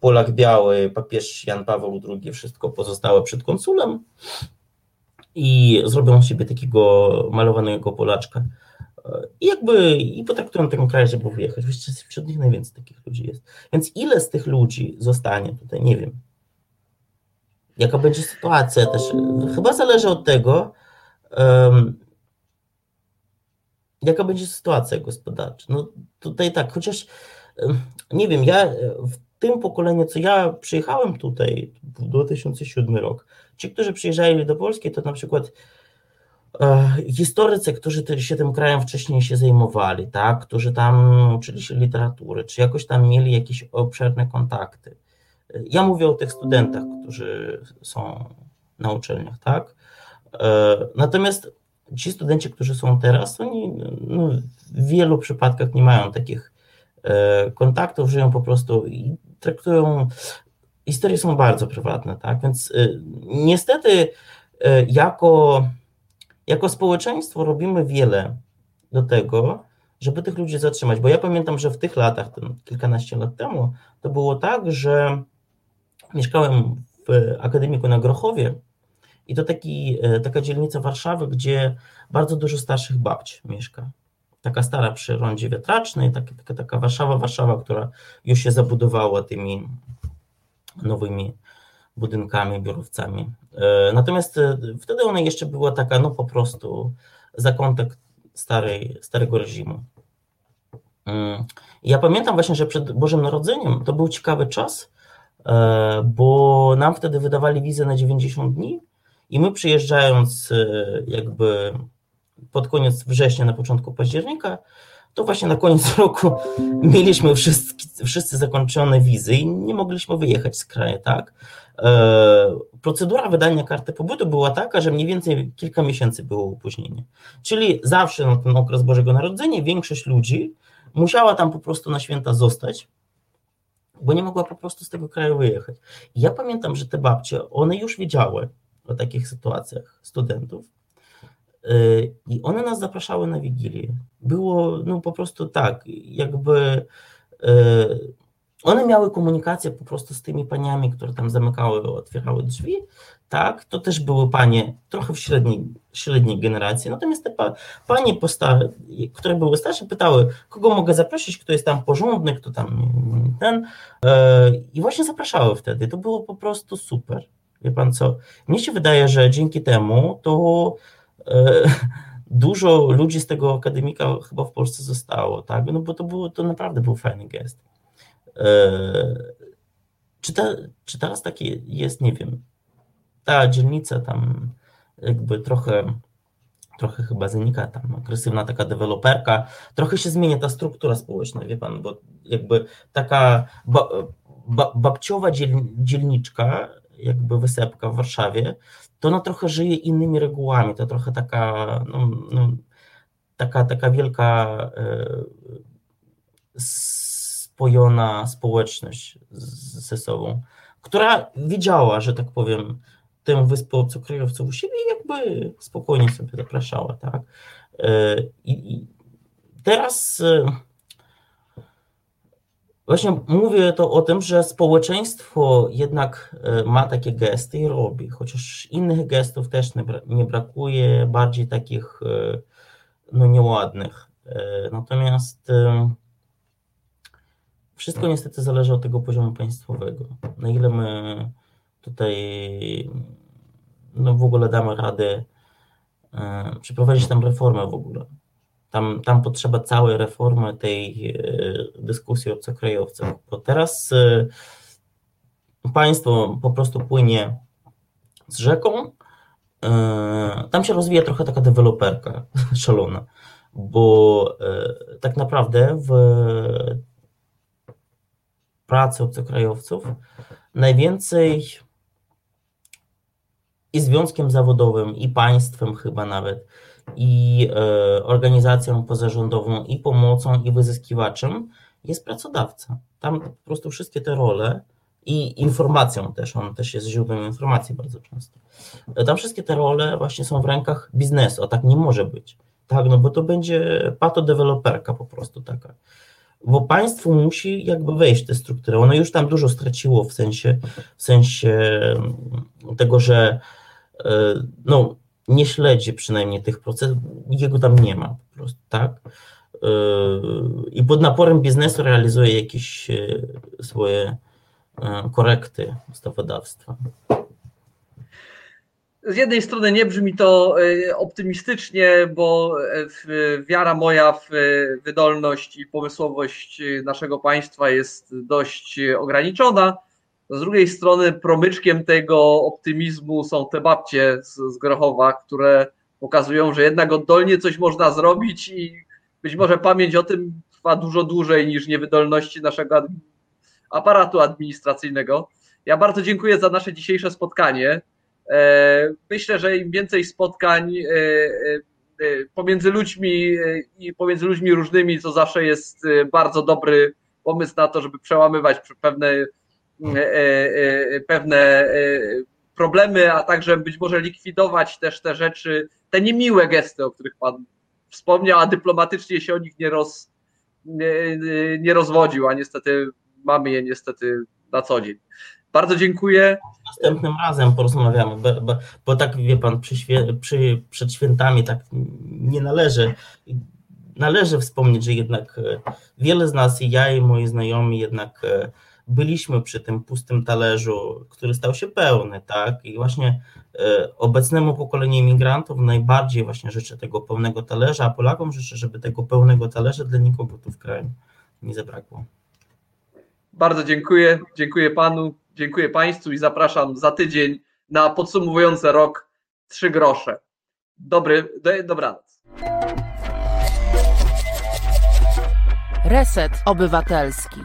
Polak biały, papież Jan Paweł II, wszystko pozostałe przed konsulem, i zrobią z siebie takiego malowanego Polaczka. I jakby i potraktują ten kraj, żeby wyjechać. Właściwie wśród nich najwięcej takich ludzi jest. Więc ile z tych ludzi zostanie tutaj, nie wiem. Jaka będzie sytuacja też. Chyba zależy od tego, um, jaka będzie sytuacja gospodarcza. No tutaj tak, chociaż nie wiem, ja w tym pokoleniu, co ja przyjechałem tutaj w 2007 rok, Ci, którzy przyjeżdżali do Polski, to na przykład e, historycy, którzy się tym krajem wcześniej się zajmowali, tak, którzy tam uczyli się literatury, czy jakoś tam mieli jakieś obszerne kontakty. Ja mówię o tych studentach, którzy są na uczelniach, tak. E, natomiast ci studenci, którzy są teraz, oni no, w wielu przypadkach nie mają takich e, kontaktów, żyją po prostu traktują historie są bardzo prywatne, tak? Więc y, niestety y, jako, jako społeczeństwo robimy wiele do tego, żeby tych ludzi zatrzymać. Bo ja pamiętam, że w tych latach, kilkanaście lat temu, to było tak, że mieszkałem w akademiku na Grochowie i to taki, y, taka dzielnica Warszawy, gdzie bardzo dużo starszych babci mieszka. Taka stara przy rondzie wiatracznej, taka, taka, taka Warszawa, Warszawa, która już się zabudowała tymi nowymi budynkami, biurowcami. E, natomiast e, wtedy ona jeszcze była taka, no po prostu zakątek starej, starego reżimu. Mm. Ja pamiętam właśnie, że przed Bożym Narodzeniem to był ciekawy czas, e, bo nam wtedy wydawali wizę na 90 dni i my przyjeżdżając jakby pod koniec września, na początku października, to właśnie na koniec roku mieliśmy wszyscy, wszyscy zakończone wizy i nie mogliśmy wyjechać z kraju, tak? E, procedura wydania karty pobytu była taka, że mniej więcej kilka miesięcy było opóźnienie. Czyli zawsze na ten okres Bożego Narodzenia większość ludzi musiała tam po prostu na święta zostać, bo nie mogła po prostu z tego kraju wyjechać. Ja pamiętam, że te babcie, one już wiedziały o takich sytuacjach studentów i one nas zapraszały na Wigilię. Było no po prostu tak, jakby y, one miały komunikację po prostu z tymi paniami, które tam zamykały, otwierały drzwi, tak, to też były panie trochę w średniej, średniej generacji, natomiast te pa, panie, posta, które były starsze, pytały, kogo mogę zaprosić, kto jest tam porządny, kto tam ten. E, i właśnie zapraszały wtedy, to było po prostu super, wie pan co, mnie się wydaje, że dzięki temu to e, dużo ludzi z tego akademika chyba w Polsce zostało, tak, no bo to było, to naprawdę był fajny gest. E, czy, te, czy teraz takie jest, nie wiem, ta dzielnica tam jakby trochę, trochę chyba zanika tam agresywna taka deweloperka, trochę się zmienia ta struktura społeczna, wie pan, bo jakby taka ba, ba, babciowa dziel, dzielniczka, jakby wysepka w Warszawie, to ona trochę żyje innymi regułami, to trochę taka, no, no taka, taka wielka e, spojona społeczność ze sobą, która widziała, że tak powiem, tę wyspę obcokrajowców u siebie i jakby spokojnie sobie zapraszała, tak. E, I, teraz e, właśnie mówię to o tym, że społeczeństwo jednak e, ma takie gesty i robi, chociaż innych gestów też nie brakuje, bardziej takich no nieładnych. Natomiast wszystko niestety zależy od tego poziomu państwowego. Na ile my tutaj no w ogóle damy radę e, przeprowadzić tam reformę w ogóle. Tam, tam potrzeba całej reformy tej e, dyskusji o obcokrajowcach, bo teraz e, państwo po prostu płynie z rzeką, tam się rozwija trochę taka deweloperka szalona, bo tak naprawdę w pracy obcokrajowców najwięcej i związkiem zawodowym, i państwem chyba nawet, i e, organizacją pozarządową, i pomocą, i wyzyskiwaczem jest pracodawca. Tam po prostu wszystkie te role i informacją też, on też jest źródłem informacji bardzo często. Tam wszystkie te role właśnie są w rękach biznesu, a tak nie może być. Tak, no bo to będzie patodeweloperka po prostu taka bo państwo musi jakby wejść w tę strukturę. Ono już tam dużo straciło w sensie, w sensie tego, że e, no, nie śledzi przynajmniej tych procesów, jego tam nie ma po prostu, tak? E, I pod naporem biznesu realizuje jakieś e, swoje korekty ustawodawstwa z jednej strony nie brzmi to e, optymistycznie, bo e, wiara moja w e, wydolność i pomysłowość naszego państwa jest dość ograniczona. Z drugiej strony promyczkiem tego optymizmu są te babcie z, Grochowa, które pokazują, że jednak oddolnie coś można zrobić i być może pamięć o tym trwa dużo dłużej niż niewydolności naszego aparatu administracyjnego. Ja bardzo dziękuję za nasze dzisiejsze spotkanie. E, myślę, że im więcej spotkań e, e, pomiędzy ludźmi i pomiędzy ludźmi różnymi, to zawsze jest bardzo dobry pomysł na to, żeby przełamywać pewne, pewne problemy, a także być może likwidować też te rzeczy, te niemiłe gesty, o których Pan wspomniał, a dyplomatycznie się o nich nie, roz, nie, nie rozwodził, a niestety mamy je niestety na co dzień. Bardzo dziękuję. Następnym razem porozmawiamy, bo, bo, bo tak wie pan, przy, przy, przed świętami tak nie należy. Należy wspomnieć, że jednak e, wiele z nas, i ja, i moi znajomi, jednak e, byliśmy przy tym pustym talerzu, który stał się pełny, tak? I właśnie e, obecnemu pokoleniu imigrantów najbardziej właśnie życzę tego pełnego talerza, a Polakom życzę, żeby tego pełnego talerza dla nikogo tu w kraju nie zabrakło. Bardzo dziękuję. Dziękuję panu. Dziękuję Państwu i zapraszam za tydzień na podsumowujący rok trzy grosze. Dobry, do, dobranoc. Reset Obywatelski.